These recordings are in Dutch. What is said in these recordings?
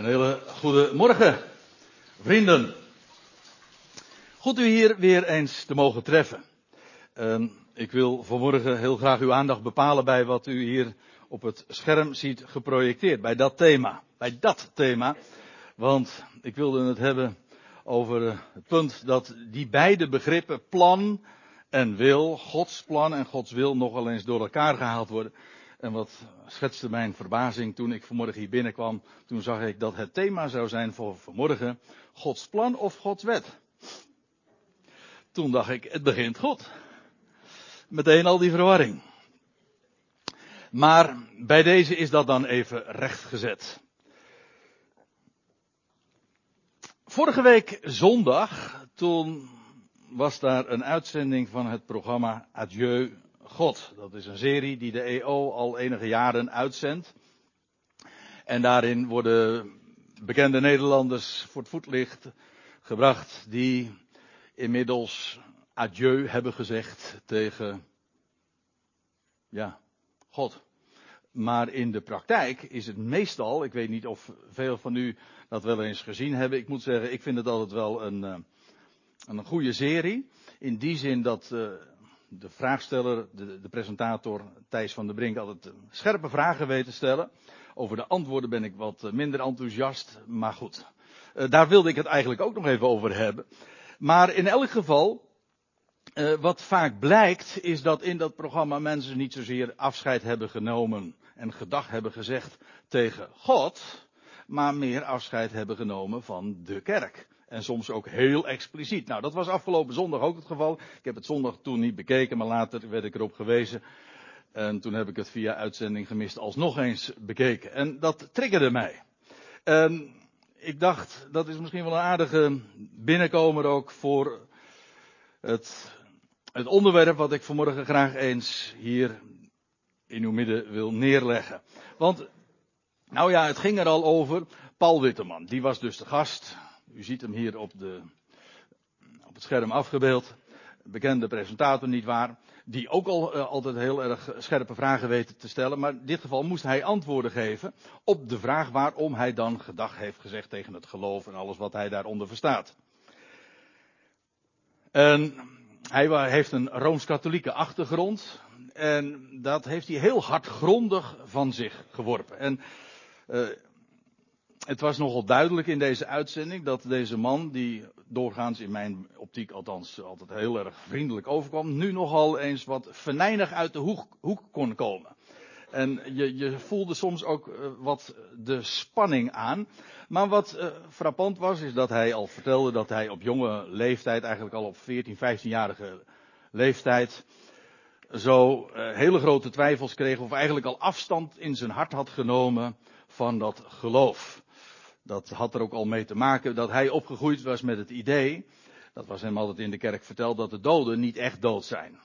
Een hele goede morgen, vrienden. Goed u hier weer eens te mogen treffen. Uh, ik wil vanmorgen heel graag uw aandacht bepalen bij wat u hier op het scherm ziet geprojecteerd. Bij dat thema. Bij dat thema. Want ik wilde het hebben over het punt dat die beide begrippen plan en wil, Gods plan en Gods wil nogal eens door elkaar gehaald worden. En wat schetste mijn verbazing toen ik vanmorgen hier binnenkwam. Toen zag ik dat het thema zou zijn voor vanmorgen Gods plan of Gods wet. Toen dacht ik, het begint goed. Meteen al die verwarring. Maar bij deze is dat dan even rechtgezet. Vorige week zondag, toen was daar een uitzending van het programma Adieu God. Dat is een serie die de EO al enige jaren uitzendt. En daarin worden bekende Nederlanders voor het voetlicht gebracht die inmiddels adieu hebben gezegd tegen, ja, God. Maar in de praktijk is het meestal, ik weet niet of veel van u dat wel eens gezien hebben. Ik moet zeggen, ik vind het altijd wel een, eh, een goede serie. In die zin dat uh, de vraagsteller, de, de, presentator Thijs van der Brink altijd scherpe vragen weet te stellen. Over de antwoorden ben ik wat eh, minder enthousiast, maar goed. Uh, daar wilde ik het eigenlijk ook nog even over hebben. Maar in elk geval, wat vaak blijkt, is dat in dat programma mensen niet zozeer afscheid hebben genomen en gedag hebben gezegd tegen God, maar meer afscheid hebben genomen van de kerk. En soms ook heel expliciet. Nou, dat was afgelopen zondag ook het geval. Ik heb het zondag toen niet bekeken, maar later werd ik erop gewezen. En toen heb ik het via uitzending gemist alsnog eens bekeken. En dat triggerde mij. Ik dacht, dat is misschien wel een aardige binnenkomer ook voor het, het onderwerp wat ik vanmorgen graag eens hier in uw midden wil neerleggen. Want, nou ja, het ging er al over. Paul Witteman, die was dus de gast u ziet hem hier op, de, op het scherm afgebeeld. Bekende presentator, niet waar. Die ook al uh, altijd heel erg scherpe vragen weet te stellen. Maar in dit geval moest hij antwoorden geven op de vraag waarom hij dan gedag heeft gezegd tegen het geloof en alles wat hij daaronder verstaat. En hij heeft een rooms-katholieke achtergrond. En dat heeft hij heel hardgrondig van zich geworpen. En uh, het was nogal duidelijk in deze uitzending dat deze man, die doorgaans in mijn optiek althans altijd heel erg vriendelijk overkwam, nu nogal eens wat venijnig uit de hoek, hoek kon komen. En je, je, voelde soms ook uh, wat de spanning aan. Maar wat uh, frappant was, is dat hij al vertelde dat hij op jonge leeftijd, eigenlijk al op 14, 15-jarige leeftijd, zo uh, hele grote twijfels kreeg of eigenlijk al afstand in zijn hart had genomen van dat geloof. Dat had er ook al mee te maken dat hij opgegroeid was met het idee, dat was hem altijd in de kerk verteld, dat de doden niet echt dood zijn,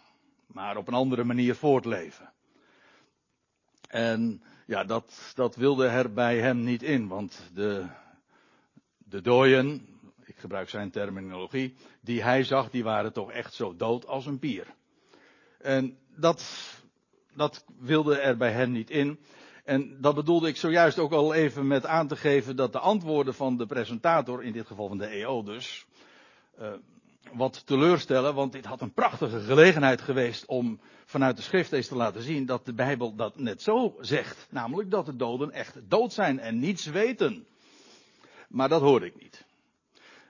maar op een andere manier voortleven. En ja, dat, dat wilde er bij hem niet in, want de, de dooien, ik gebruik zijn terminologie, die hij zag, die waren toch echt zo dood als een pier. En dat, dat wilde er bij hem niet in. En dat bedoelde ik zojuist ook al even met aan te geven dat de antwoorden van de presentator, in dit geval van de EO dus, uh, wat teleurstellen, want dit had een prachtige gelegenheid geweest om vanuit de schrift eens te laten zien dat de Bijbel dat net zo zegt. Namelijk dat de doden echt dood zijn en niets weten. Maar dat hoorde ik niet.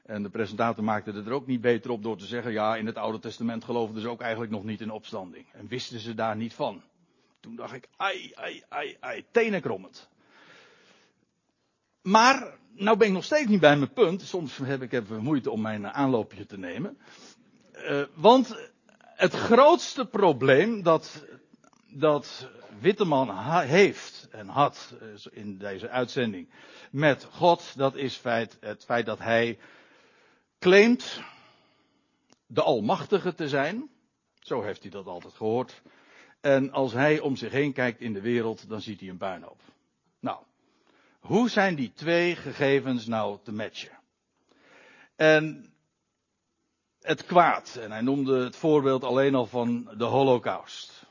En de presentator maakte er ook niet beter op door te zeggen, ja, in het Oude Testament geloofden ze ook eigenlijk nog niet in opstanding. En wisten ze daar niet van. Toen dacht ik, ai, ai, ai, ai, tenenkrommend. Maar, nou ben ik nog steeds niet bij mijn punt. Soms heb ik even moeite om mijn aanloopje te nemen. Uh, want het grootste probleem dat, dat Witteman heeft en had eh, in deze uitzending met God, dat is feit, het feit dat hij claimt de Almachtige te zijn. Zo heeft hij dat altijd gehoord. En als hij om zich heen kijkt in de wereld, dan ziet hij een puinhoop. Nou, hoe zijn die twee gegevens nou te matchen? En het kwaad, en hij noemde het voorbeeld alleen al van de Holocaust.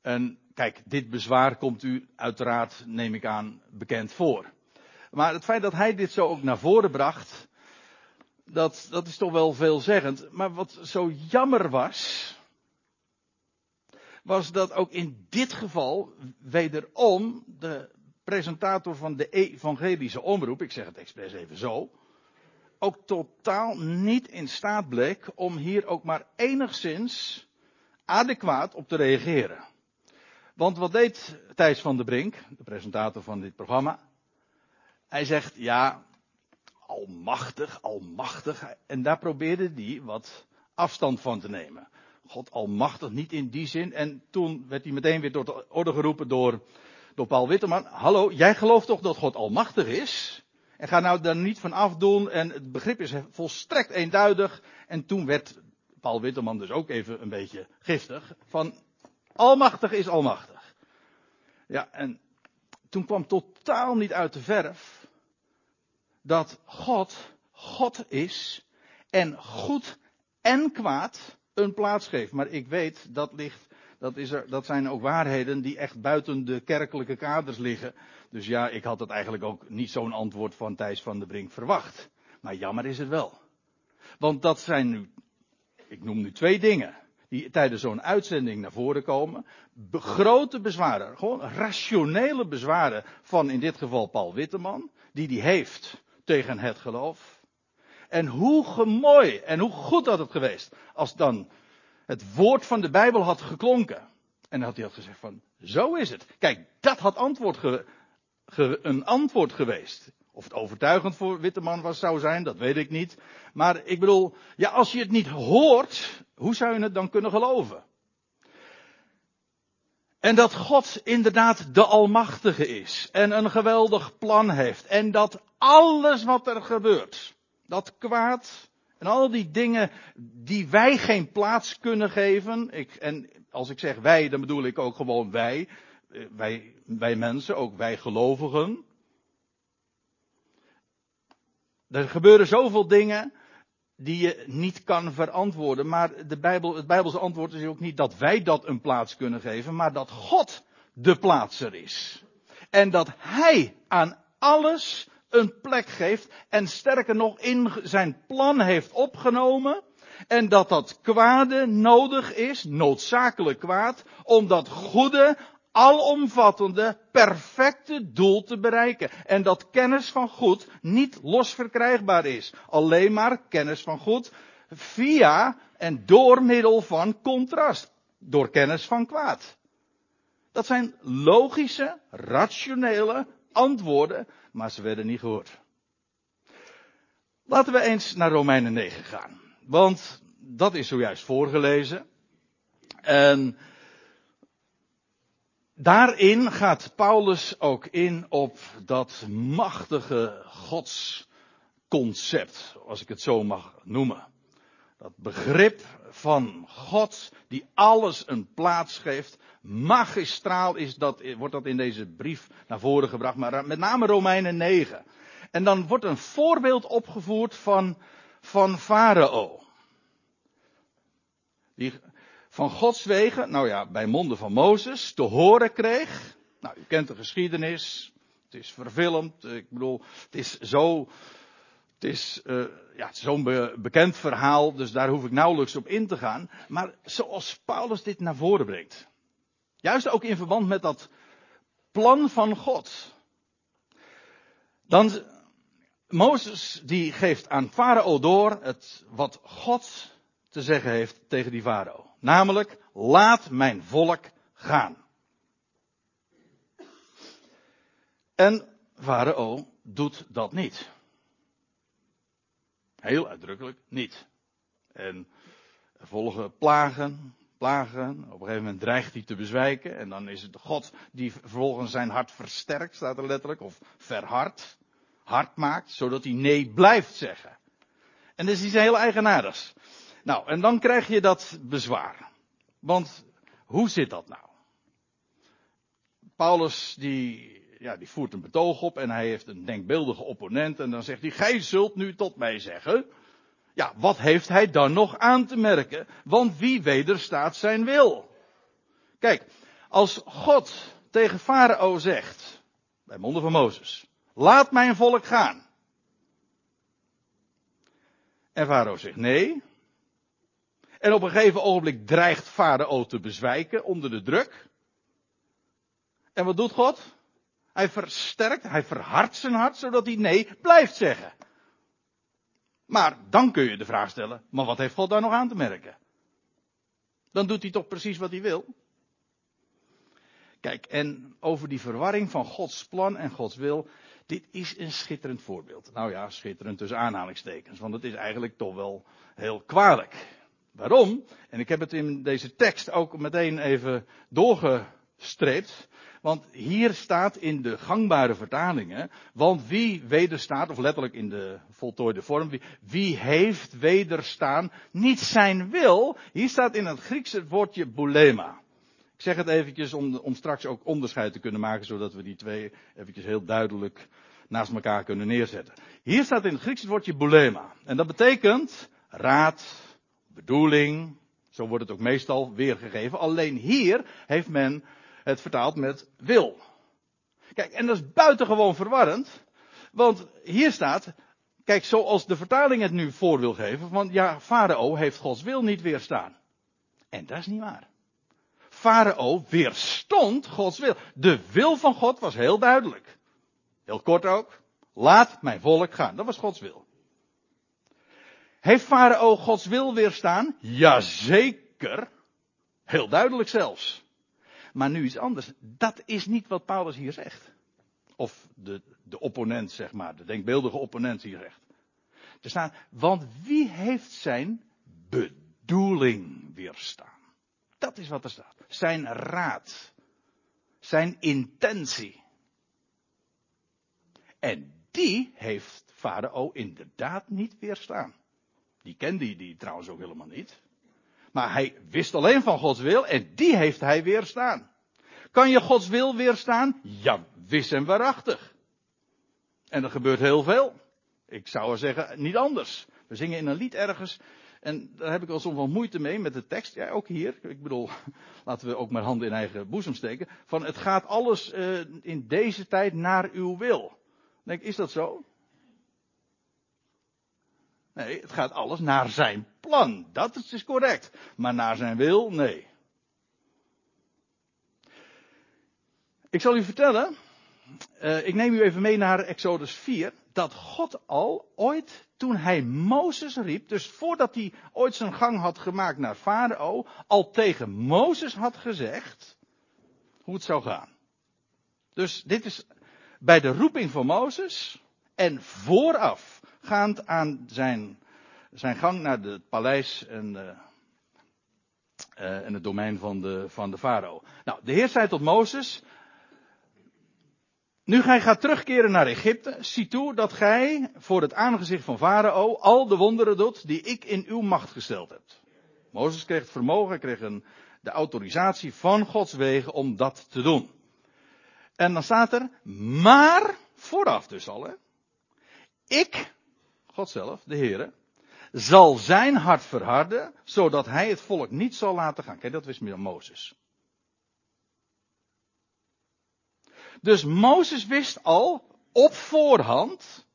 En kijk, dit bezwaar komt u uiteraard, neem ik aan, bekend voor. Maar het feit dat hij dit zo ook naar voren bracht, dat, dat is toch wel veelzeggend. Maar wat zo jammer was, was dat ook in dit geval wederom de presentator van de evangelische omroep, ik zeg het expres even zo, ook totaal niet in staat bleek om hier ook maar enigszins adequaat op te reageren. Want wat deed Thijs van der Brink, de presentator van dit programma? Hij zegt, ja, almachtig, almachtig. En daar probeerde hij wat afstand van te nemen. God almachtig, niet in die zin. En toen werd hij meteen weer door de orde geroepen door, door Paul Witteman. Hallo, jij gelooft toch dat God almachtig is? En ga nou daar niet van afdoen. En het begrip is volstrekt eenduidig. En toen werd Paul Witteman dus ook even een beetje giftig. Van almachtig is almachtig. Ja, en toen kwam totaal niet uit de verf dat God God is en goed en kwaad een plaats geeft. Maar ik weet, dat ligt, dat, is er, dat zijn ook waarheden die echt buiten de kerkelijke kaders liggen. Dus ja, ik had het eigenlijk ook niet zo'n antwoord van Thijs van der Brink verwacht. Maar jammer is het wel. Want dat zijn nu, ik noem nu twee dingen, die tijdens zo'n uitzending naar voren komen. grote bezwaren, gewoon rationele bezwaren van in dit geval Paul Witteman, die die heeft tegen het geloof. En hoe mooi en hoe goed had het geweest als dan het woord van de Bijbel had geklonken. En dan had hij had gezegd van, zo is het. Kijk, dat had antwoord ge, een antwoord geweest. Of het overtuigend voor Witteman was, zou zijn, dat weet ik niet. Maar ik bedoel, ja, als je het niet hoort, hoe zou je het dan kunnen geloven? En dat God inderdaad de Almachtige is. En een geweldig plan heeft. En dat alles wat er gebeurt, dat kwaad en al die dingen die wij geen plaats kunnen geven. Ik, en als ik zeg wij, dan bedoel ik ook gewoon wij. Eh, wij, wij mensen, ook wij gelovigen. Er gebeuren zoveel dingen die je niet kan verantwoorden. Maar de Bijbel, het Bijbelse antwoord is ook niet dat wij dat een plaats kunnen geven, maar dat God de plaatser is. En dat Hij aan alles een plek geeft en sterker nog in zijn plan heeft opgenomen en dat dat kwade nodig is, noodzakelijk kwaad, om dat goede, alomvattende, perfecte doel te bereiken. En dat kennis van goed niet los verkrijgbaar is. Alleen maar kennis van goed via en door middel van contrast. Door kennis van kwaad. Dat zijn logische, rationele antwoorden maar ze werden niet gehoord. Laten we eens naar Romeinen 9 gaan. Want dat is zojuist voorgelezen. En daarin gaat Paulus ook in op dat machtige godsconcept, als ik het zo mag noemen. Dat begrip van God die alles een plaats geeft. Magistraal is dat, wordt dat in deze brief naar voren gebracht, maar met name Romeinen 9. En dan wordt een voorbeeld opgevoerd van, van Farao. Die van Gods wegen, nou ja, bij monden van Mozes, te horen kreeg. Nou, u kent de geschiedenis. Het is verfilmd. Ik bedoel, het is zo het is uh, ja, zo'n be bekend verhaal, dus daar hoef ik nauwelijks op in te gaan. Maar zoals Paulus dit naar voren brengt. Juist ook in verband met dat plan van God. Dan, Mozes die geeft aan Farao door het, wat God te zeggen heeft tegen die Farao. Namelijk, laat mijn volk gaan. En Farao doet dat niet. Heel uitdrukkelijk niet. En er volgen plagen, plagen. Op een gegeven moment dreigt hij te bezwijken. En dan is het God die vervolgens zijn hart versterkt, staat er letterlijk. Of verhard. Hard maakt, zodat hij nee blijft zeggen. En dat is iets heel eigenaardigs. Nou, en dan krijg je dat bezwaar. Want hoe zit dat nou? Paulus die ja, die voert een betoog op en hij heeft een denkbeeldige opponent en dan zegt hij, gij zult nu tot mij zeggen, ja, wat heeft hij dan nog aan te merken? Want wie wederstaat zijn wil? Kijk, als God tegen Farao zegt, bij monden van Mozes, Laat mijn volk gaan. En Farao zegt nee. En op een gegeven ogenblik dreigt Farao te bezwijken onder de druk. En wat doet God? Hij versterkt, hij verhardt zijn hart, zodat hij nee blijft zeggen. Maar dan kun je de vraag stellen, maar wat heeft God daar nog aan te merken? Dan doet hij toch precies wat hij wil. Kijk, en over die verwarring van Gods plan en Gods wil, dit is een schitterend voorbeeld. Nou ja, schitterend tussen aanhalingstekens, want het is eigenlijk toch wel heel kwalijk. Waarom? En ik heb het in deze tekst ook meteen even doorgestreept. Want hier staat in de gangbare vertalingen, want wie wederstaat, of letterlijk in de voltooide vorm, wie, wie heeft wederstaan, niet zijn wil. Hier staat in het Grieks het woordje boulema. Ik zeg het eventjes om, om straks ook onderscheid te kunnen maken, zodat we die twee eventjes heel duidelijk naast elkaar kunnen neerzetten. Hier staat in het Grieks het woordje boulema. En dat betekent raad, bedoeling, zo wordt het ook meestal weergegeven. Alleen hier heeft men het vertaald met wil. Kijk, en dat is buitengewoon verwarrend. Want hier staat, kijk, zoals de vertaling het nu voor wil geven, van ja, Farao heeft Gods wil niet weerstaan. En dat is niet waar. Farao weerstond Gods wil. De wil van God was heel duidelijk. Heel kort ook. Laat mijn volk gaan. Dat was Gods wil. Heeft Farao Gods wil weerstaan? Jazeker. Heel duidelijk zelfs. Maar nu iets anders. Dat is niet wat Paulus hier zegt. Of de, de opponent, zeg maar, de denkbeeldige opponent hier zegt. Er staat, want wie heeft zijn bedoeling weerstaan? Dat is wat er staat. Zijn raad. Zijn intentie. En die heeft Farao inderdaad niet weerstaan. Die kende die trouwens ook helemaal niet. Maar hij wist alleen van Gods wil en die heeft hij weerstaan. Kan je Gods wil weerstaan? Ja, wis en waarachtig. En er gebeurt heel veel. Ik zou zeggen, niet anders. We zingen in een lied ergens. En daar heb ik al soms wel moeite mee met de tekst. Ja, ook hier. Ik bedoel, laten we ook maar handen in eigen boezem steken. Van het gaat alles uh, in deze tijd naar uw wil. denk, is dat zo? Nee, het gaat alles naar zijn plan. Dat is dus correct. Maar naar zijn wil, nee. Ik zal u vertellen, uh, ik neem u even mee naar Exodus 4, dat God al ooit, toen hij Mozes riep, dus voordat hij ooit zijn gang had gemaakt naar Farao, al tegen Mozes had gezegd hoe het zou gaan. Dus dit is bij de roeping van Mozes en vooraf gaand aan zijn, zijn gang naar het paleis en, uh, en het domein van de, van de farao. Nou, de Heer zei tot Mozes, nu gij gaat terugkeren naar Egypte, zie toe dat gij voor het aangezicht van Farao al de wonderen doet die ik in uw macht gesteld heb. Mozes kreeg het vermogen, kreeg een, de autorisatie van Gods wegen om dat te doen. En dan staat er, maar, vooraf dus al, hè, ik God zelf, de Heere, zal zijn hart verharden, zodat hij het volk niet zal laten gaan. Kijk, dat wist Mozes. Dus Mozes wist al op voorhand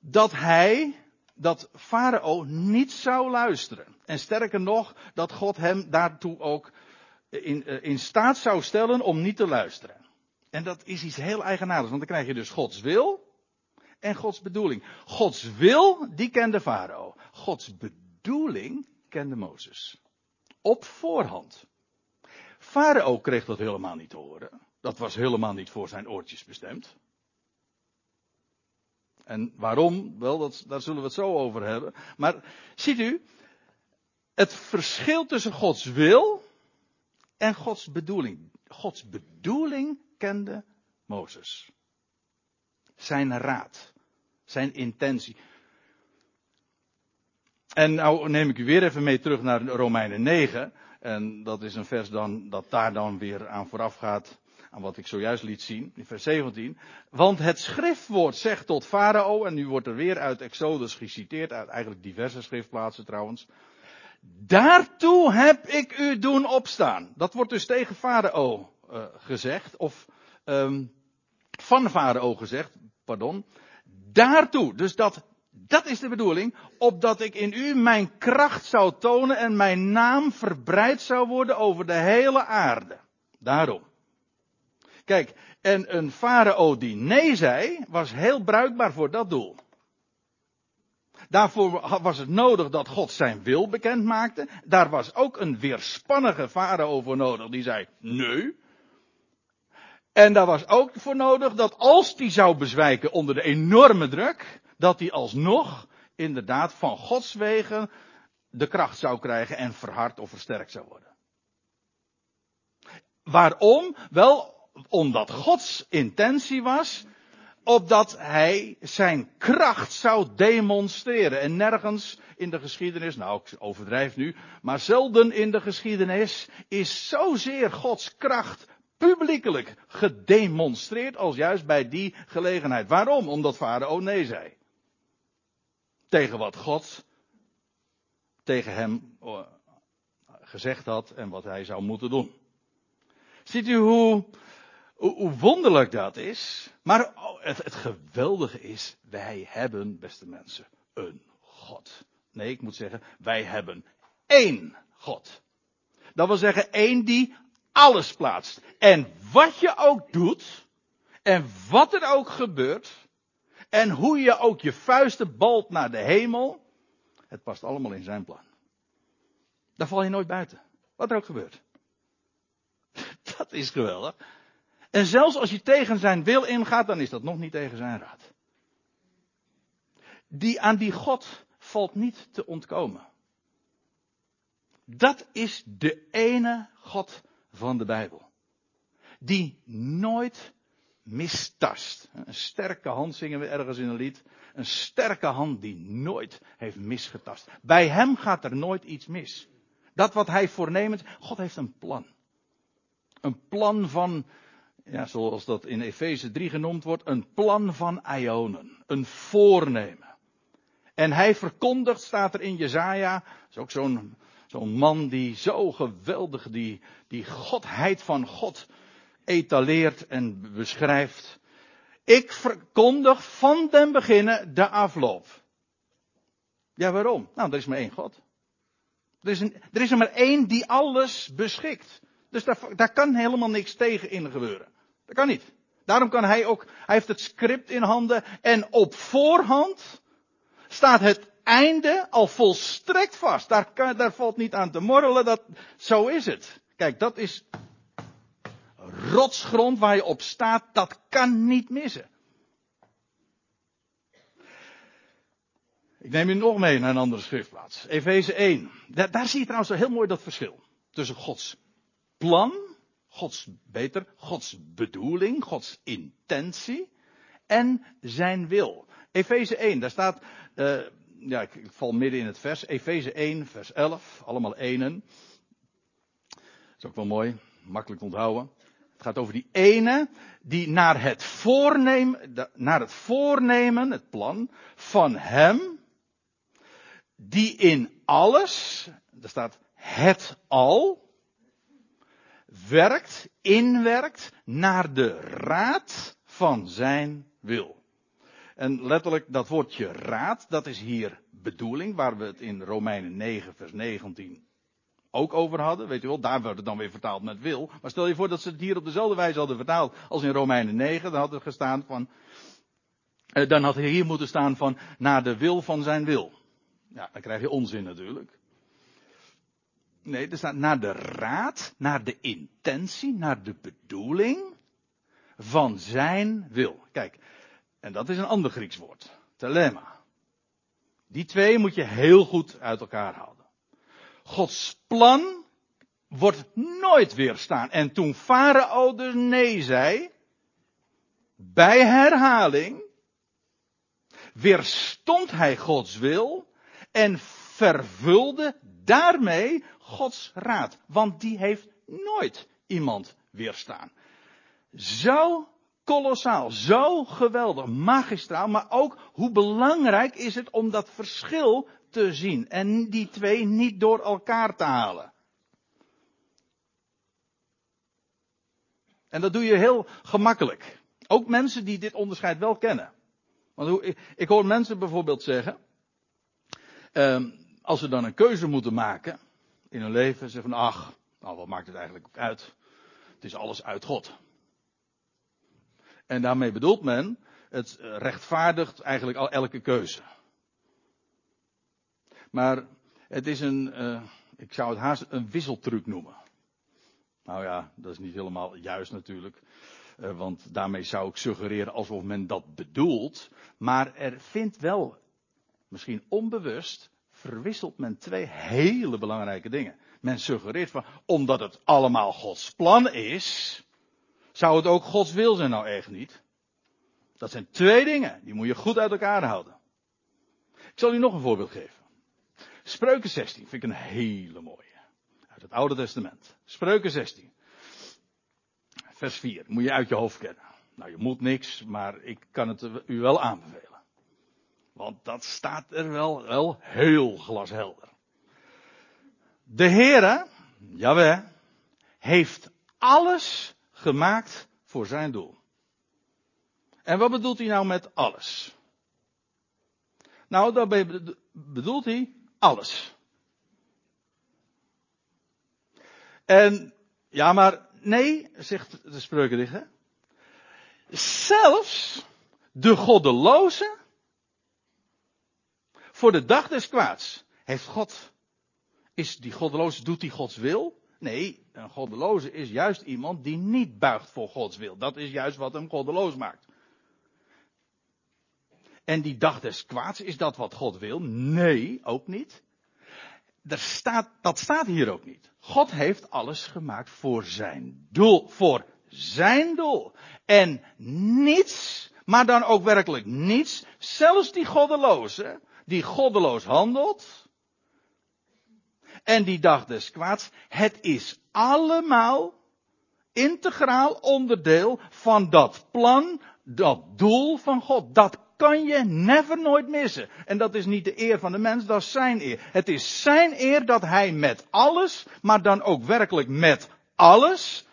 dat hij, dat Farao niet zou luisteren. En sterker nog, dat God hem daartoe ook in, eh, in staat zou stellen om niet te luisteren. En dat is iets heel eigenaardigs, want dan krijg je dus Gods wil en Gods bedoeling. Gods wil, die kende Farao. Gods bedoeling kende Mozes. Op voorhand. Farao kreeg dat helemaal niet te horen. Dat was helemaal niet voor zijn oortjes bestemd. En waarom? Wel, dat, daar zullen we het zo over hebben. Maar ziet u, het verschil tussen Gods wil en Gods bedoeling. Gods bedoeling kende Mozes zijn raad, zijn intentie. En nou neem ik u weer even mee terug naar Romeinen 9. En dat is een vers dan, dat daar dan weer aan vooraf gaat, aan wat ik zojuist liet zien, in vers 17. Want het schriftwoord zegt tot Farao, en nu wordt er weer uit Exodus geciteerd, uit eigenlijk diverse schriftplaatsen trouwens. Daartoe heb ik u doen opstaan. Dat wordt dus tegen Farao uh, gezegd, of um, van Farao gezegd, daartoe, dus dat, dat is de bedoeling, opdat ik in u mijn kracht zou tonen en mijn naam verbreid zou worden over de hele aarde. Daarom. Kijk, en een farao die nee zei, was heel bruikbaar voor dat doel. Daarvoor was het nodig dat God zijn wil bekend maakte. Daar was ook een weerspannige farao voor nodig die zei nee. En daar was ook voor nodig dat als die zou bezwijken onder de enorme druk, dat hij alsnog inderdaad van Gods wegen de kracht zou krijgen en verhard of versterkt zou worden. Waarom? Wel, omdat Gods intentie was opdat hij zijn kracht zou demonstreren. En nergens in de geschiedenis, nou ik overdrijf nu, maar zelden in de geschiedenis is zozeer Gods kracht publiekelijk gedemonstreerd als juist bij die gelegenheid. Waarom? Omdat Farao nee zei. Tegen wat God tegen hem eh, gezegd had en wat hij zou moeten doen. Ziet u hoe, hoe wonderlijk dat is? Maar oh, het, het geweldige is, wij hebben, beste mensen, een God. Nee, ik moet zeggen, wij hebben één God. Dat wil zeggen, één die alles plaatst. En wat je ook doet, en wat er ook gebeurt, en hoe je ook je vuisten balt naar de hemel, het past allemaal in zijn plan. Daar val je nooit buiten. Wat er ook gebeurt. Dat is geweldig. En zelfs als je tegen zijn wil ingaat, dan is dat nog niet tegen zijn raad. Die, aan die God valt niet te ontkomen. Dat is de ene God van de Bijbel. Die nooit mistast. Een sterke hand zingen we ergens in een lied. Een sterke hand die nooit heeft misgetast. Bij hem gaat er nooit iets mis. Dat wat hij voornemens, God heeft een plan. Een plan van ja, zoals dat in Efeze 3 genoemd wordt, een plan van Ionen. Een voornemen. En hij verkondigt, staat er in Jezaja, is ook zo'n zo'n man die zo geweldig die, die godheid van God etaleert en beschrijft. Ik verkondig van den beginnen de afloop. Ja, waarom? Nou, er is maar één God. Er is, een, er is er maar één die alles beschikt. Dus daar, daar kan helemaal niks tegen in gebeuren. Dat kan niet. Daarom kan hij ook, hij heeft het script in handen en op voorhand staat het einde al volstrekt vast. Daar, daar valt niet aan te morrelen, dat, zo is het. Kijk, dat is rotsgrond waar je op staat, dat kan niet missen. Ik neem u nog mee naar een andere schriftplaats. Efeze 1. Daar, zie je trouwens heel mooi dat verschil. Tussen Gods plan Gods, beter, Gods bedoeling, Gods intentie en zijn wil. Efeze 1, daar staat, uh, ja, ik, val midden in het vers, Efeze 1, vers 11, allemaal enen. Dat is ook wel mooi, makkelijk onthouden. Het gaat over die ene die naar het voornemen, naar het voornemen, het plan van hem, die in alles, daar staat het al, werkt, inwerkt naar de raad van zijn wil. En letterlijk dat woordje raad, dat is hier bedoeling, waar we het in Romeinen 9, vers 19 ook over hadden. Weet u wel, daar wordt het dan weer vertaald met wil. Maar stel je voor dat ze het hier op dezelfde wijze hadden vertaald als in Romeinen 9, dan had er gestaan van, eh, dan had er hier moeten staan van, naar de wil van zijn wil. Ja, dan krijg je onzin natuurlijk. Nee, er staat naar de raad, naar de intentie, naar de bedoeling van zijn wil. Kijk, en dat is een ander Grieks woord. Telema. Die twee moet je heel goed uit elkaar houden. Gods plan wordt nooit weerstaan. En toen Farao dus nee zei, bij herhaling, weerstond hij Gods wil en vervulde daarmee Gods raad. Want die heeft nooit iemand weerstaan. Zo kolossaal, zo geweldig, magistraal, maar ook hoe belangrijk is het om dat verschil te zien en die twee niet door elkaar te halen. En dat doe je heel gemakkelijk. Ook mensen die dit onderscheid wel kennen. Want ik, hoor mensen bijvoorbeeld zeggen, ehm, als ze dan een keuze moeten maken in hun leven, zeggen van ach, nou wat maakt het eigenlijk uit? Het is alles uit God. En daarmee bedoelt men, het rechtvaardigt eigenlijk al elke keuze. Maar het is een, uh, ik zou het haast een wisseltruc noemen. Nou ja, dat is niet helemaal juist natuurlijk. Uh, want daarmee zou ik suggereren alsof men dat bedoelt. Maar er vindt wel, misschien onbewust, verwisselt men twee hele belangrijke dingen. Men suggereert van, omdat het allemaal Gods plan is, zou het ook Gods wil zijn nou echt niet. Dat zijn twee dingen, die moet je goed uit elkaar houden. Ik zal u nog een voorbeeld geven. Spreuken 16 vind ik een hele mooie. Uit het Oude Testament. Spreuken 16. Vers 4. Moet je uit je hoofd kennen. Nou, je moet niks, maar ik kan het u wel aanbevelen. Want dat staat er wel, wel heel glashelder. De Heere, Jawel, heeft alles gemaakt voor zijn doel. En wat bedoelt hij nou met alles? Nou, daarbij bedoelt hij alles. En, ja maar, nee, zegt de spreukendichter. Zelfs de goddeloze, voor de dag des kwaads, heeft God, is die goddeloze, doet die Gods wil? Nee, een goddeloze is juist iemand die niet buigt voor Gods wil. Dat is juist wat hem goddeloos maakt. En die dag des kwaads, is dat wat God wil? Nee, ook niet. Staat, dat staat hier ook niet. God heeft alles gemaakt voor zijn doel. Voor zijn doel. En niets, maar dan ook werkelijk niets, zelfs die goddeloze, die goddeloos handelt, en die dag des kwaads, het is allemaal integraal onderdeel van dat plan, dat doel van God. Dat kan je never nooit missen. En dat is niet de eer van de mens, dat is zijn eer. Het is zijn eer dat hij met alles, maar dan ook werkelijk met alles,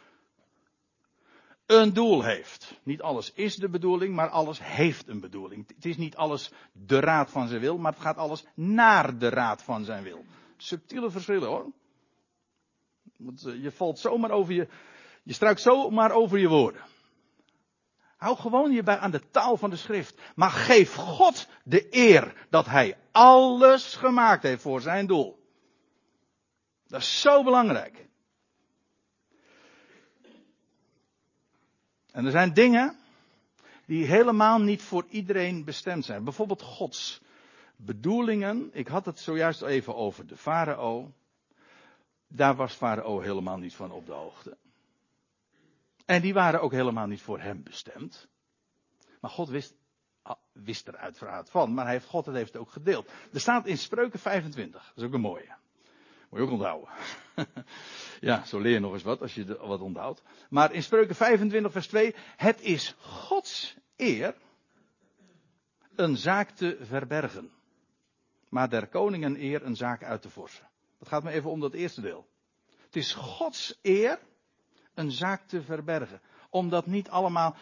een doel heeft. Niet alles is de bedoeling, maar alles heeft een bedoeling. Het is niet alles de raad van zijn wil, maar het gaat alles naar de raad van zijn wil. Subtiele verschillen hoor. Eh, je valt zomaar over je, je struikt zomaar over je woorden. Hou gewoon hierbij aan de taal van de schrift. Maar geef God de eer dat hij alles gemaakt heeft voor zijn doel. Dat is zo belangrijk. En er zijn dingen die helemaal niet voor iedereen bestemd zijn. Bijvoorbeeld Gods bedoelingen. Ik had het zojuist even over de farao. Daar was farao helemaal niet van op de hoogte. En die waren ook helemaal niet voor hem bestemd. Maar God wist, ah, wist er uiteraard van, maar hij heeft, God het heeft ook gedeeld. Er staat in Spreuken 25, dat is ook een mooie. Moet je ook onthouden. ja, zo leer je nog eens wat als je wat onthoudt. Maar in Spreuken 25 vers 2, het is Gods eer een zaak te verbergen. Maar der koningen eer een zaak uit te vorsen. Dat gaat me even om dat eerste deel. Het is Gods eer een zaak te verbergen. Om dat niet allemaal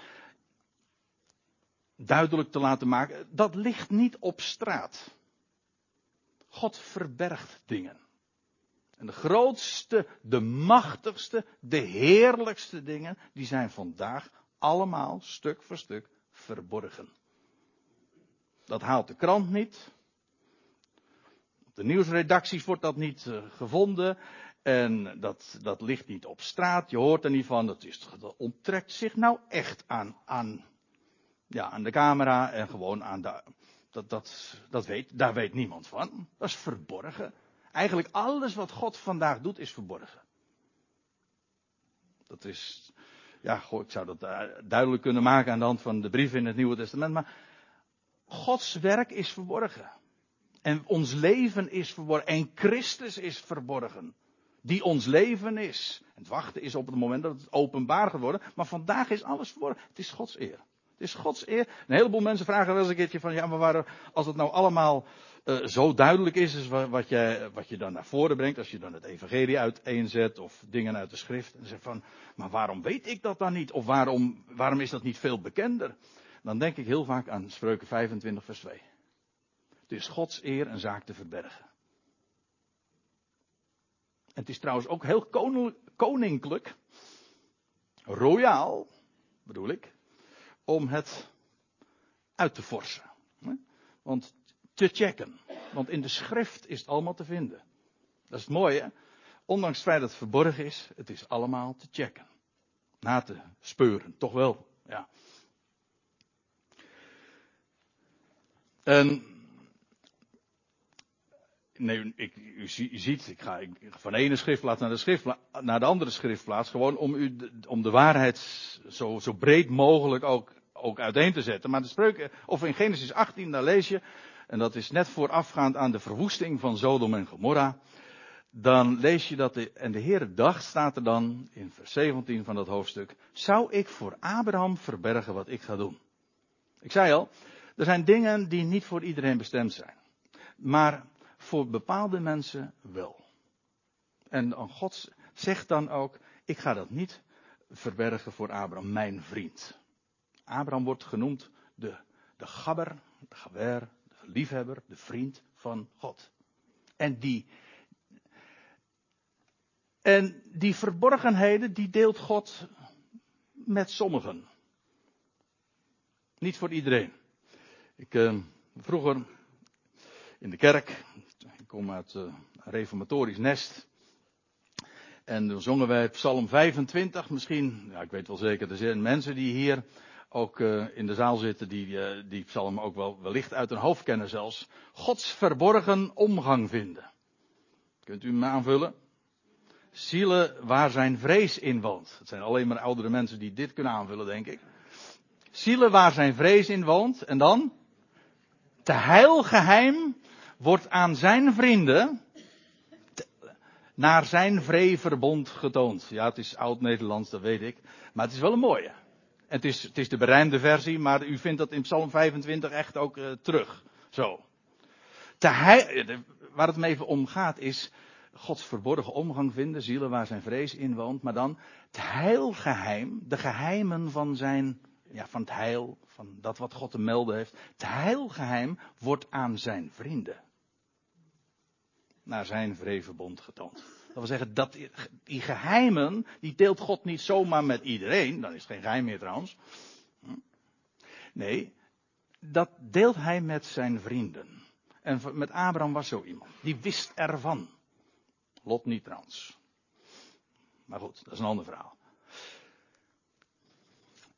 duidelijk te laten maken. Dat ligt niet op straat. God verbergt dingen. En de grootste, de machtigste, de heerlijkste dingen, die zijn vandaag allemaal stuk voor stuk verborgen. Dat haalt de krant niet. De nieuwsredacties wordt dat niet uh, gevonden. En dat, dat ligt niet op straat, je hoort er niet van. Dat, is, onttrekt zich nou echt aan, aan, ja, aan de camera en gewoon aan de. Dat, dat, dat weet, daar weet niemand van. Dat is verborgen. Eigenlijk alles wat God vandaag doet is verborgen. Dat is, ja, goh, ik zou dat duidelijk kunnen maken aan de hand van de brieven in het Nieuwe Testament. Maar Gods werk is verborgen. En ons leven is verborgen. En Christus is verborgen die ons leven is. Het wachten is op het moment dat het openbaar wordt. Maar vandaag is alles verborgen. Het is Gods eer. Het is Gods eer. Een heleboel mensen vragen wel eens een keertje van, ja, maar waarom, als het nou allemaal uh, zo duidelijk is, is wat, wat, je, wat je dan naar voren brengt, als je dan het evangelie uiteenzet of dingen uit de schrift, en zegt van, maar waarom weet ik dat dan niet? Of waarom, waarom is dat niet veel bekender? Dan denk ik heel vaak aan Spreuken 25 vers 2. Het is Gods eer een zaak te verbergen. En het is trouwens ook heel koninklijk, royaal, bedoel ik, om het uit te forsen. Want te checken. Want in de schrift is het allemaal te vinden. Dat is het mooie. Ondanks het feit dat het verborgen is, het is allemaal te checken. Na te speuren, toch wel. Ja. En Nee, ik, u, ziet, ik ga, van de ene schriftplaats naar de, naar de andere schriftplaats, gewoon om, u, om de waarheid zo, zo breed mogelijk ook, ook uiteen te zetten. Maar de spreuken, of in Genesis 18, daar lees je, en dat is net voorafgaand aan de verwoesting van Sodom en Gomorra, dan lees je dat, de, en de Heere dacht, staat er dan in vers 17 van dat hoofdstuk, zou ik voor Abraham verbergen wat ik ga doen? Ik zei al, er zijn dingen die niet voor iedereen bestemd zijn. Maar voor bepaalde mensen wel. En God zegt dan ook, ik ga dat niet verbergen voor Abraham, mijn vriend. Abraham wordt genoemd de, de gabber, de gaber, de liefhebber, de vriend van God. En die, en die verborgenheden, die deelt God met sommigen. Niet voor iedereen. Ik, uh, vroeger in de kerk, ik kom uit een reformatorisch nest. En dan zongen wij Psalm 25. Misschien, ja, ik weet wel zeker, er zijn mensen die hier ook uh, in de zaal zitten, die uh, die psalm ook wel wellicht uit hun hoofd kennen zelfs. Gods verborgen omgang vinden. Kunt u me aanvullen? Zielen waar zijn vrees in woont. Het zijn alleen maar oudere mensen die dit kunnen aanvullen, denk ik. Zielen waar zijn vrees in woont. En dan? Te heilgeheim wordt aan zijn vrienden naar zijn vreeverbond getoond. Ja, het is oud-Nederlands, dat weet ik. Maar het is wel een mooie. Het is, het is de berijmde versie, maar u vindt dat in Psalm 25 echt ook uh, terug. Zo. Te heil, waar het me even om gaat is Gods verborgen omgang vinden, zielen waar zijn vrees in woont, maar dan het heilgeheim, de geheimen van zijn, ja, van het heil, van dat wat God te melden heeft. Het heilgeheim wordt aan zijn vrienden naar zijn vreverbond getoond. Dat wil zeggen, dat die geheimen, die deelt God niet zomaar met iedereen. Dan is het geen geheim meer trouwens. Nee, dat deelt hij met zijn vrienden. En met Abraham was zo iemand. Die wist ervan. Lot niet trouwens. Maar goed, dat is een ander verhaal.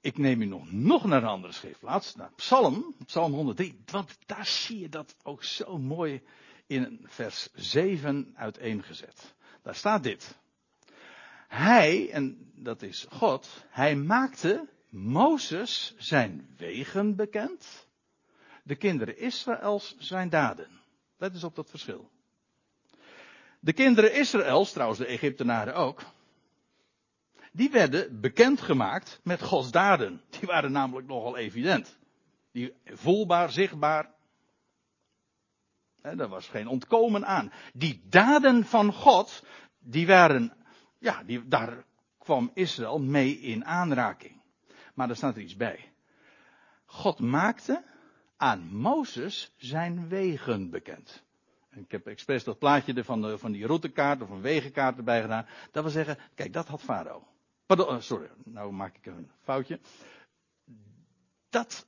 Ik neem u nog, nog naar een andere schriftplaats. Naar Psalm, Psalm 103. Want daar zie je dat ook zo mooi in vers 7 uiteengezet. Daar staat dit. Hij, en dat is God, hij maakte Mozes zijn wegen bekend, de kinderen Israëls zijn daden. Let eens op dat verschil. De kinderen Israëls, trouwens de Egyptenaren ook, die werden bekendgemaakt met Gods daden. Die waren namelijk nogal evident. Die voelbaar, zichtbaar, daar was geen ontkomen aan. Die daden van God, die waren, ja, die, daar kwam Israël mee in aanraking. Maar er staat er iets bij. God maakte aan Mozes zijn wegen bekend. Ik heb expres dat plaatje van, de, van die routekaart of een wegenkaart erbij gedaan. Dat wil zeggen, kijk, dat had Farao. Pardon, eh, sorry, nou maak ik een foutje. Dat,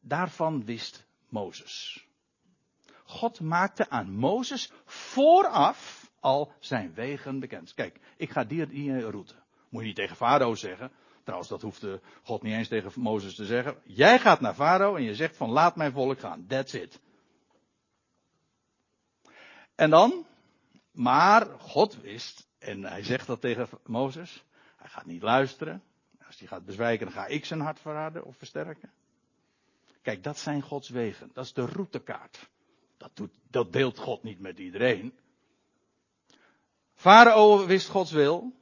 daarvan wist Mozes. God maakte aan Mozes vooraf al zijn wegen bekend. Kijk, ik ga die, die route. Moet je niet tegen Farao zeggen. Trouwens, dat hoeft God niet eens tegen Mozes te zeggen. Jij gaat naar Farao en je zegt van laat mijn volk gaan. That's it. En dan, maar God wist, en hij zegt dat tegen Mozes, hij gaat niet luisteren. Als hij gaat bezwijken, dan ga ik zijn hart verraden of versterken. Kijk, dat zijn Gods wegen. Dat is de routekaart. Dat, doet, dat deelt God niet met iedereen. Farao wist Gods wil.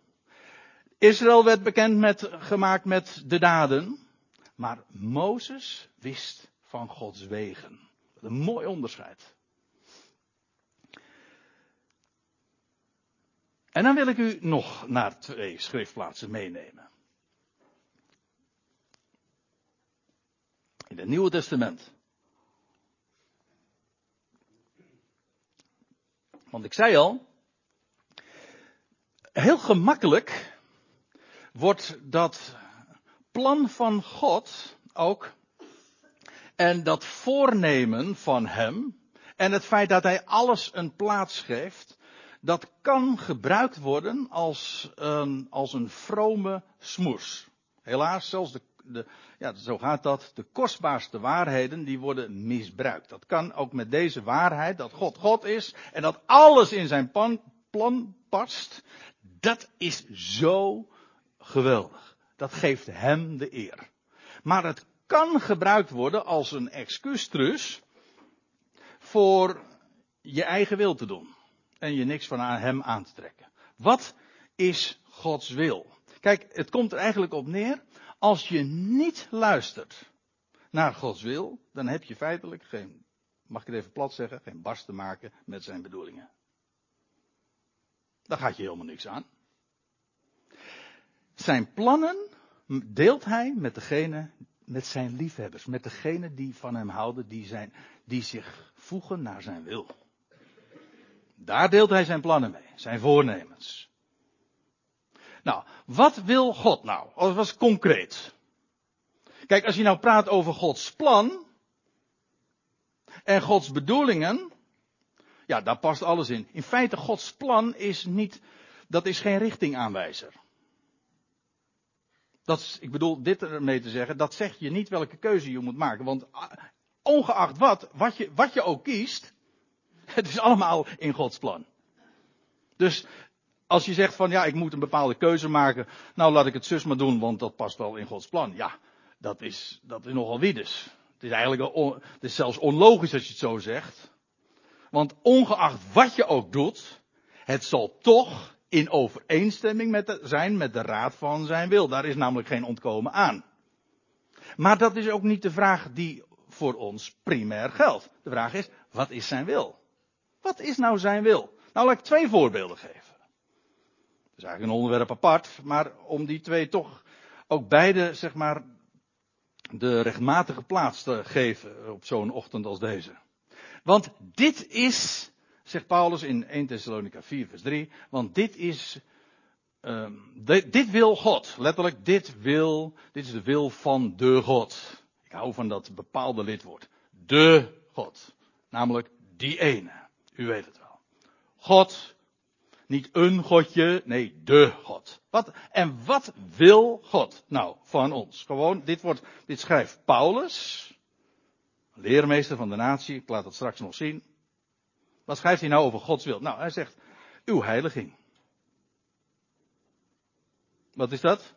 Israël werd bekend met, gemaakt met de daden. Maar Mozes wist van Gods wegen. Een mooi onderscheid. En dan wil ik u nog naar twee schriftplaatsen meenemen. In het Nieuwe Testament. Want ik zei al, heel gemakkelijk wordt dat plan van God ook en dat voornemen van Hem en het feit dat Hij alles een plaats geeft, dat kan gebruikt worden als een, als een vrome smoes. Helaas, zelfs de, de, ja, zo gaat dat. De kostbaarste waarheden, die worden misbruikt. Dat kan ook met deze waarheid, dat God God is en dat alles in zijn plan, past. Dat is zo geweldig. Dat geeft hem de eer. Maar het kan gebruikt worden als een excuustrus voor je eigen wil te doen. En je niks van hem aan te trekken. Wat is Gods wil? Kijk, het komt er eigenlijk op neer. Als je niet luistert naar Gods wil, dan heb je feitelijk geen, mag ik het even plat zeggen, geen barst te maken met zijn bedoelingen. Daar gaat je helemaal niks aan. Zijn plannen deelt hij met degene, met zijn liefhebbers, met degene die van hem houden, die, zijn, die zich voegen naar zijn wil. Daar deelt hij zijn plannen mee, zijn voornemens. Nou, wat wil God nou? Dat was concreet. Kijk, als je nou praat over Gods plan en Gods bedoelingen, ja, daar past alles in. In feite, Gods plan is niet, dat is geen richtingaanwijzer. Dat is, ik bedoel dit ermee te zeggen, dat zegt je niet welke keuze je moet maken. Want ah, ongeacht wat, wat je, wat je ook kiest, het is allemaal in Gods plan. Dus als je zegt van ja, ik moet een bepaalde keuze maken, nou laat ik het zus maar doen, want dat past wel in Gods plan. Ja, dat is, dat is nogal wiedes. Het is eigenlijk het is zelfs onlogisch als je het zo zegt. Want ongeacht wat je ook doet, het zal toch in overeenstemming met zijn met de raad van zijn wil. Daar is namelijk geen ontkomen aan. Maar dat is ook niet de vraag die voor ons primair geldt. De vraag is, wat is zijn wil? Wat is nou zijn wil? Nou, laat ik twee voorbeelden geven. Dat is eigenlijk een onderwerp apart, maar om die twee toch ook beide, zeg maar, de rechtmatige plaats te geven op zo'n ochtend als deze. Want dit is, zegt Paulus in 1 Thessalonica 4 vers 3, want dit is, dit, dit wil God. Letterlijk, dit wil, dit is de wil van de God. Ik hou van dat bepaalde lidwoord. De God. Namelijk die ene. U weet het wel. God, niet een Godje, nee, de God. Wat, en wat wil God nou van ons? Gewoon, dit wordt, dit schrijft Paulus, leermeester van de natie, ik laat dat straks nog zien. Wat schrijft hij nou over Gods wil? Nou, hij zegt, uw heiliging. Wat is dat?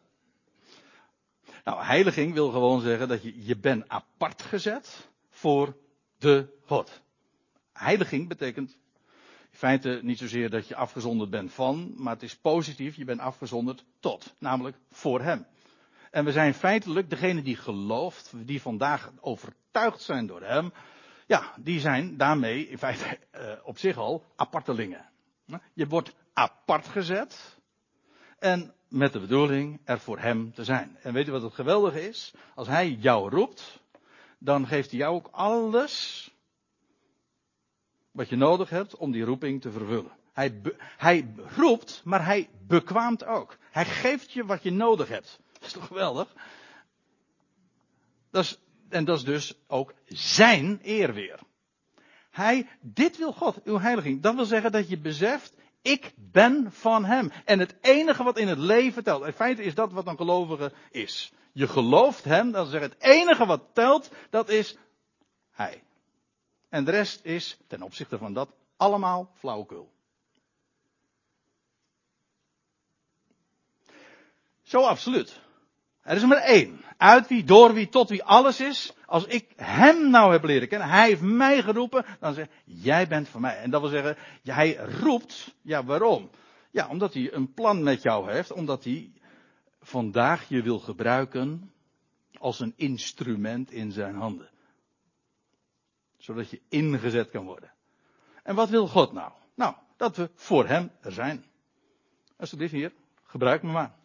Nou, heiliging wil gewoon zeggen dat je, je bent apart gezet voor de God. Heiliging betekent feite niet zozeer dat je afgezonderd bent van, maar het is positief, je bent afgezonderd tot, namelijk voor Hem. En we zijn feitelijk, degene die gelooft, die vandaag overtuigd zijn door Hem, ja, die zijn daarmee in feite uh, op zich al apartelingen. Je wordt apart gezet en met de bedoeling er voor Hem te zijn. En weet je wat het geweldige is? Als Hij jou roept, dan geeft Hij jou ook alles wat je nodig hebt om die roeping te vervullen. Hij, hij roept, maar hij bekwaamt ook. Hij geeft je wat je nodig hebt. Dat is toch geweldig? Dat is, en dat is dus ook zijn eer weer. Hij, dit wil God, uw heiliging. Dat wil zeggen dat je beseft, ik ben van hem. En het enige wat in het leven telt, in feite is dat wat een gelovige is. Je gelooft hem, dat wil zeggen het enige wat telt, dat is hij. En de rest is ten opzichte van dat allemaal flauwekul. Zo absoluut. Er is maar één. Uit wie, door wie, tot wie alles is. Als ik hem nou heb leren kennen, hij heeft mij geroepen, dan zeg jij bent van mij. En dat wil zeggen, hij roept, ja waarom? Ja, omdat hij een plan met jou heeft, omdat hij vandaag je wil gebruiken als een instrument in zijn handen. Zodat je ingezet kan worden. En wat wil God nou? Nou, dat we voor hem er zijn. Alsjeblieft hier, gebruik me maar.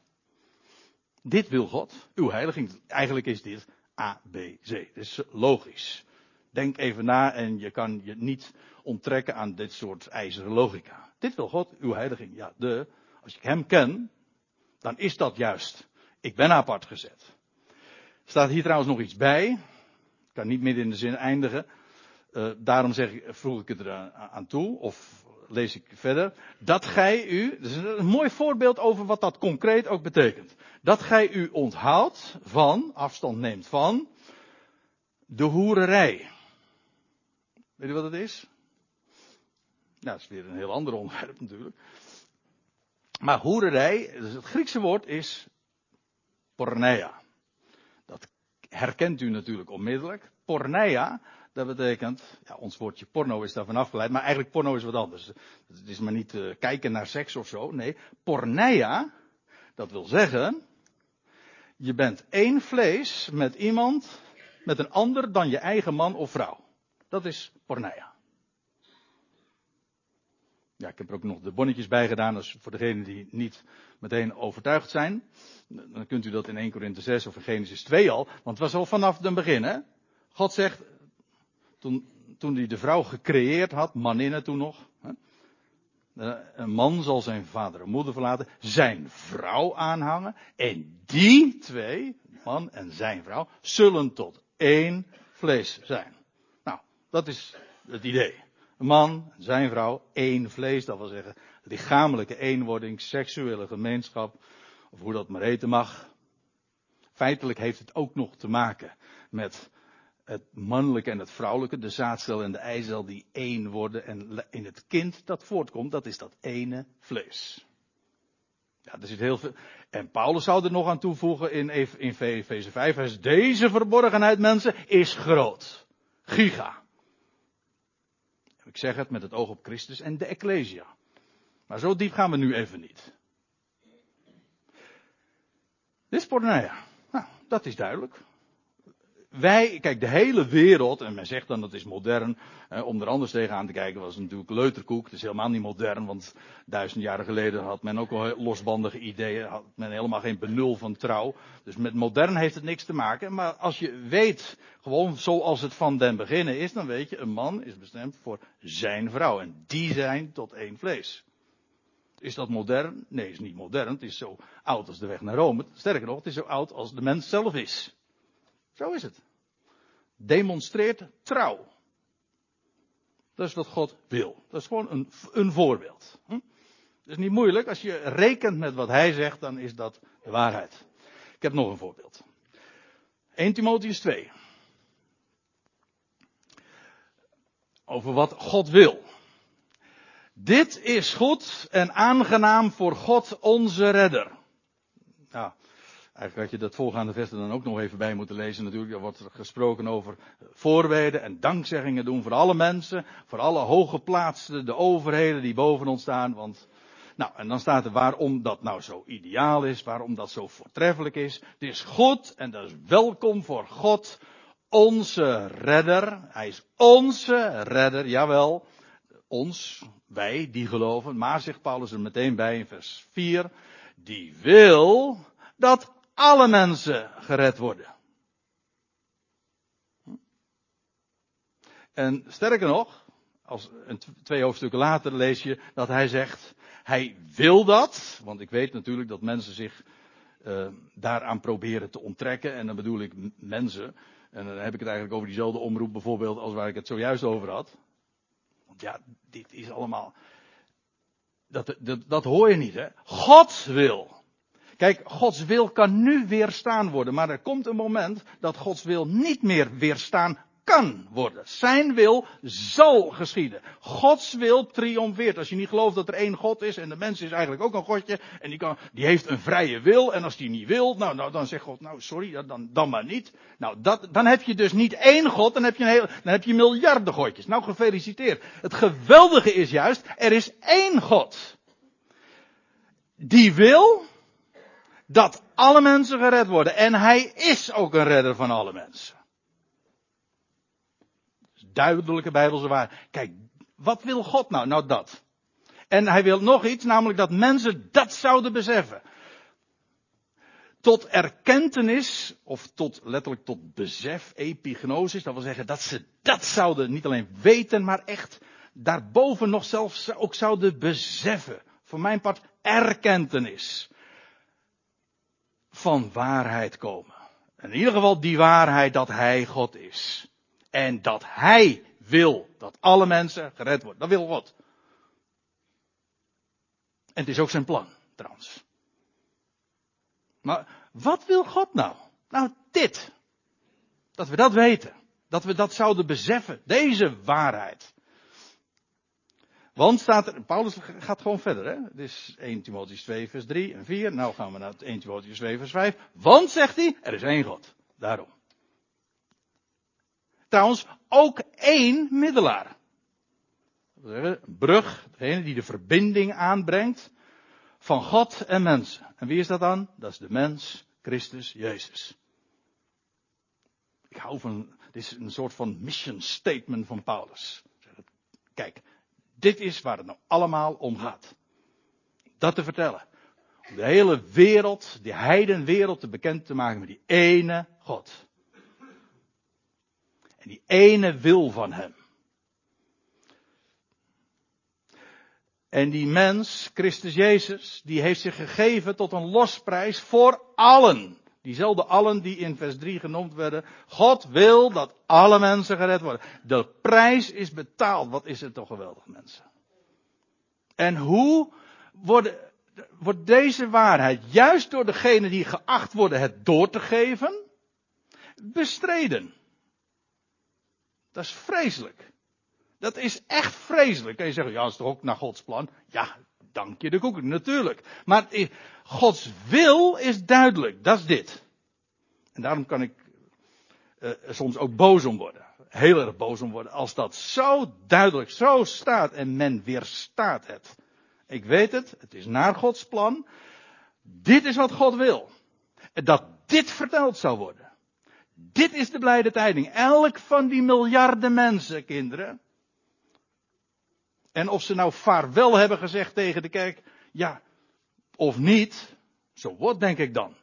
Dit wil God, uw heiliging. Eigenlijk is dit A, B, C. Dit is logisch. Denk even na en je kan je niet onttrekken aan dit soort ijzeren logica. Dit wil God, uw heiliging. Ja, de, als ik hem ken, dan is dat juist. Ik ben apart gezet. Staat hier trouwens nog iets bij. Ik kan niet midden in de zin eindigen. Uh, daarom zeg ik, voeg ik het er aan toe, of lees ik verder. Dat gij u, dat is een mooi voorbeeld over wat dat concreet ook betekent. Dat gij u onthoudt van, afstand neemt van, de hoererij. Weet je wat het is? Nou, dat is weer een heel ander onderwerp natuurlijk. Maar hoererij, dus het Griekse woord is porneia. Dat herkent u natuurlijk onmiddellijk. Porneia, dat betekent, ja, ons woordje porno is daarvan afgeleid, maar eigenlijk porno is wat anders. Het is maar niet uh, kijken naar seks of zo. Nee, porneia, dat wil zeggen, je bent één vlees met iemand, met een ander dan je eigen man of vrouw. Dat is porneia. Ja, ik heb er ook nog de bonnetjes bij gedaan, dus voor degenen die niet meteen overtuigd zijn. Dan kunt u dat in 1 Korinthe 6 of in Genesis 2 al, want het was al vanaf het begin, hè. God zegt, toen, toen hij de vrouw gecreëerd had, maninnen toen nog. Hè, een man zal zijn vader en moeder verlaten, zijn vrouw aanhangen. En die twee, man en zijn vrouw, zullen tot één vlees zijn. Nou, dat is het idee. Een man zijn vrouw, één vlees, dat wil zeggen lichamelijke eenwording, seksuele gemeenschap, of hoe dat maar heten mag. Feitelijk heeft het ook nog te maken met het mannelijke en het vrouwelijke, de zaadcel en de eicel die één worden. En in het kind dat voortkomt, dat is dat ene vlees. Ja, er zit heel veel. En Paulus zou er nog aan toevoegen in, in Efeze 5. Hij deze verborgenheid, mensen, is groot. Giga. Ik zeg het met het oog op Christus en de Ecclesia. Maar zo diep gaan we nu even niet. Dit is porneia. Nou, dat is duidelijk wij, kijk, de hele wereld, en men zegt dan dat is modern, eh, om er anders tegenaan te kijken, was natuurlijk leuterkoek. Het is helemaal niet modern, want duizend jaren geleden had men ook al losbandige ideeën, had men helemaal geen benul van trouw. Dus met modern heeft het niks te maken. Maar als je weet, gewoon zoals het van den beginnen is, dan weet je, een man is bestemd voor zijn vrouw. En die zijn tot één vlees. Is dat modern? Nee, is niet modern. Het is zo oud als de weg naar Rome. Sterker nog, het is zo oud als de mens zelf is. Zo is het. Demonstreert trouw. Dat is wat God wil. Dat is gewoon een, een voorbeeld. Hm? Het is niet moeilijk. Als je rekent met wat hij zegt, dan is dat de waarheid. Ik heb nog een voorbeeld. 1 Timotheus 2. Over wat God wil. Dit is goed en aangenaam voor God onze redder. Nou, Eigenlijk had je dat voorgaande versen dan ook nog even bij moeten lezen. Natuurlijk, er wordt gesproken over voorweden en dankzeggingen doen voor alle mensen, voor alle hooggeplaatsten, de overheden die boven ons staan. Want, nou, en dan staat er waarom dat nou zo ideaal is, waarom dat zo voortreffelijk is. Het is goed en dat is welkom voor God, onze redder. Hij is onze redder, jawel. Ons, wij die geloven. Maar zegt Paulus er meteen bij in vers 4. Die wil dat alle mensen gered worden. En sterker nog, als een twee hoofdstukken later lees je dat hij zegt, hij wil dat, want ik weet natuurlijk dat mensen zich uh, daaraan proberen te onttrekken, en dan bedoel ik mensen, en dan heb ik het eigenlijk over diezelfde omroep bijvoorbeeld als waar ik het zojuist over had. Want ja, dit is allemaal, dat, dat, dat hoor je niet hè. God wil. Kijk, Gods wil kan nu weerstaan worden, maar er komt een moment dat Gods wil niet meer weerstaan kan worden. Zijn wil zal geschieden. Gods wil triomfeert. Als je niet gelooft dat er één God is en de mens is eigenlijk ook een Godje en die, kan, die heeft een vrije wil en als die niet wil, nou, nou dan zegt God, nou sorry, dan, dan maar niet. Nou, dat, dan heb je dus niet één God, dan heb je, een heel, dan heb je miljarden Godjes. Nou, gefeliciteerd. Het geweldige is juist, er is één God. Die wil dat alle mensen gered worden. En hij is ook een redder van alle mensen. Duidelijke Bijbelse waarheid. Kijk, wat wil God nou? Nou dat. En hij wil nog iets, namelijk dat mensen dat zouden beseffen. Tot erkentenis, of tot letterlijk tot besef, epignosis, dat wil zeggen dat ze dat zouden niet alleen weten, maar echt daarboven nog zelfs ook zouden beseffen. Voor mijn part erkentenis van waarheid komen. In ieder geval die waarheid dat Hij God is. En dat Hij wil dat alle mensen gered worden. Dat wil God. En het is ook zijn plan, trouwens. Maar wat wil God nou? Nou, dit. Dat we dat weten. Dat we dat zouden beseffen. Deze waarheid. Want staat er, Paulus gaat gewoon verder, hè? Is 1 Timotheüs 2 vers 3 en 4. Nou gaan we naar 1 Timotheüs 2 vers 5. Want, zegt hij, er is één God. Daarom. Trouwens, ook één middelaar. Brug, degene die de verbinding aanbrengt van God en mensen. En wie is dat dan? Dat is de mens, Christus Jezus. Ik hou van, dit is een soort van mission statement van Paulus. Kijk, dit is waar het nou allemaal om gaat. Dat te vertellen. Om de hele wereld, die heidenwereld te bekend te maken met die ene God. En die ene wil van hem. En die mens, Christus Jezus, die heeft zich gegeven tot een losprijs voor allen. Diezelfde allen die in vers 3 genoemd werden. God wil dat alle mensen gered worden. De prijs is betaald. Wat is het toch geweldig, mensen. En hoe worden, wordt deze waarheid, juist door degene die geacht worden het door te geven, bestreden? Dat is vreselijk. Dat is echt vreselijk. Kun je zeggen, ja, dat is toch ook naar Gods plan? Ja, dank je de koek, natuurlijk. Maar Gods wil is duidelijk. Dat is dit. En daarom kan ik uh, soms ook boos om worden. Heel erg boos om worden. Als dat zo duidelijk, zo staat en men weerstaat het. Ik weet het, het is naar Gods plan. Dit is wat God wil. Dat dit verteld zou worden. Dit is de blijde tijding. Elk van die miljarden mensen, kinderen. En of ze nou vaarwel hebben gezegd tegen de kerk, ja, of niet, zo wordt denk ik dan.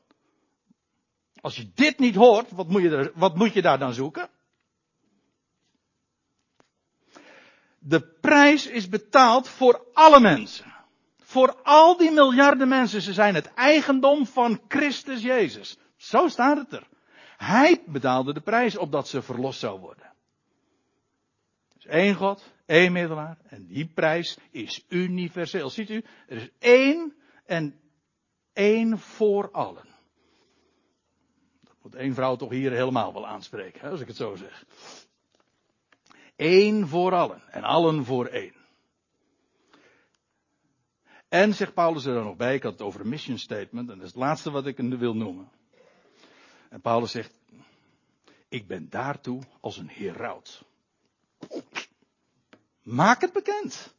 Als je dit niet hoort, wat moet je, er, wat moet je daar dan zoeken? De prijs is betaald voor alle mensen. Voor al die miljarden mensen. Ze zijn het eigendom van Christus Jezus. Zo staat het er. Hij betaalde de prijs opdat ze verlost zou worden. Dus één God, één middelaar. En die prijs is universeel. Ziet u, er is één en één voor allen. Dat moet één vrouw toch hier helemaal wel aanspreken, als ik het zo zeg. Eén voor allen en allen voor één. En zegt Paulus er dan nog bij, ik had het over een mission statement, en dat is het laatste wat ik wil noemen. En Paulus zegt, ik ben daartoe als een heraut. Maak het bekend.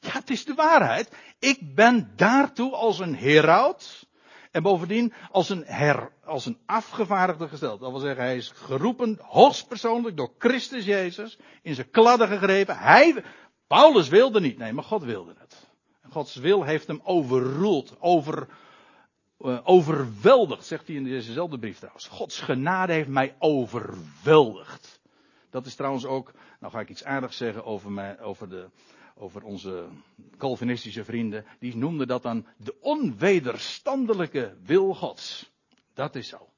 Ja, het is de waarheid. Ik ben daartoe als een heraut. En bovendien als een, her, als een afgevaardigde gesteld. Dat wil zeggen, hij is geroepen hoogstpersoonlijk door Christus Jezus. In zijn kladden gegrepen. Hij, Paulus wilde niet. Nee, maar God wilde het. Gods wil heeft hem overroeld. Over, uh, overweldigd, zegt hij in dezezelfde brief trouwens. Gods genade heeft mij overweldigd. Dat is trouwens ook, nou ga ik iets aardigs zeggen over, mij, over, de, over onze Calvinistische vrienden. Die noemden dat dan de onwederstandelijke wil Gods. Dat is zo.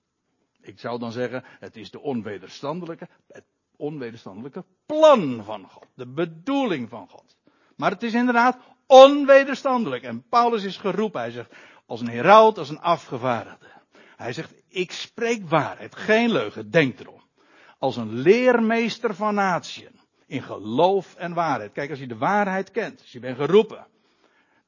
Ik zou dan zeggen, het is de onwederstandelijke, het onwederstandelijke plan van God. De bedoeling van God. Maar het is inderdaad onwederstandelijk. En Paulus is geroepen. Hij zegt, als een heraut, als een afgevaardigde. Hij zegt, ik spreek waarheid, geen leugen, denk erom als een leermeester van natieën. In geloof en waarheid. Kijk, als je de waarheid kent, als je bent geroepen,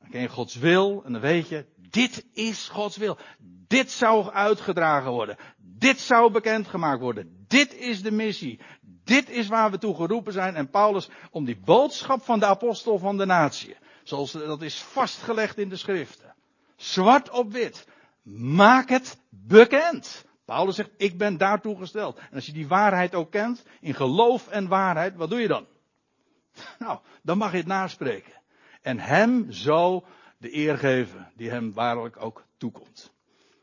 dan ken je Gods wil en dan weet je, dit is Gods wil. Dit zou uitgedragen worden. Dit zou bekendgemaakt worden. Dit is de missie. Dit is waar we toe geroepen zijn. En Paulus, om die boodschap van de apostel van de natie, zoals dat is vastgelegd in de schriften, zwart op wit, maak het bekend. Paulus zegt, ik ben daartoe gesteld. En als je die waarheid ook kent, in geloof en waarheid, wat doe je dan? Nou, dan mag je het naspreken. En hem zo de eer geven die hem waarlijk ook toekomt.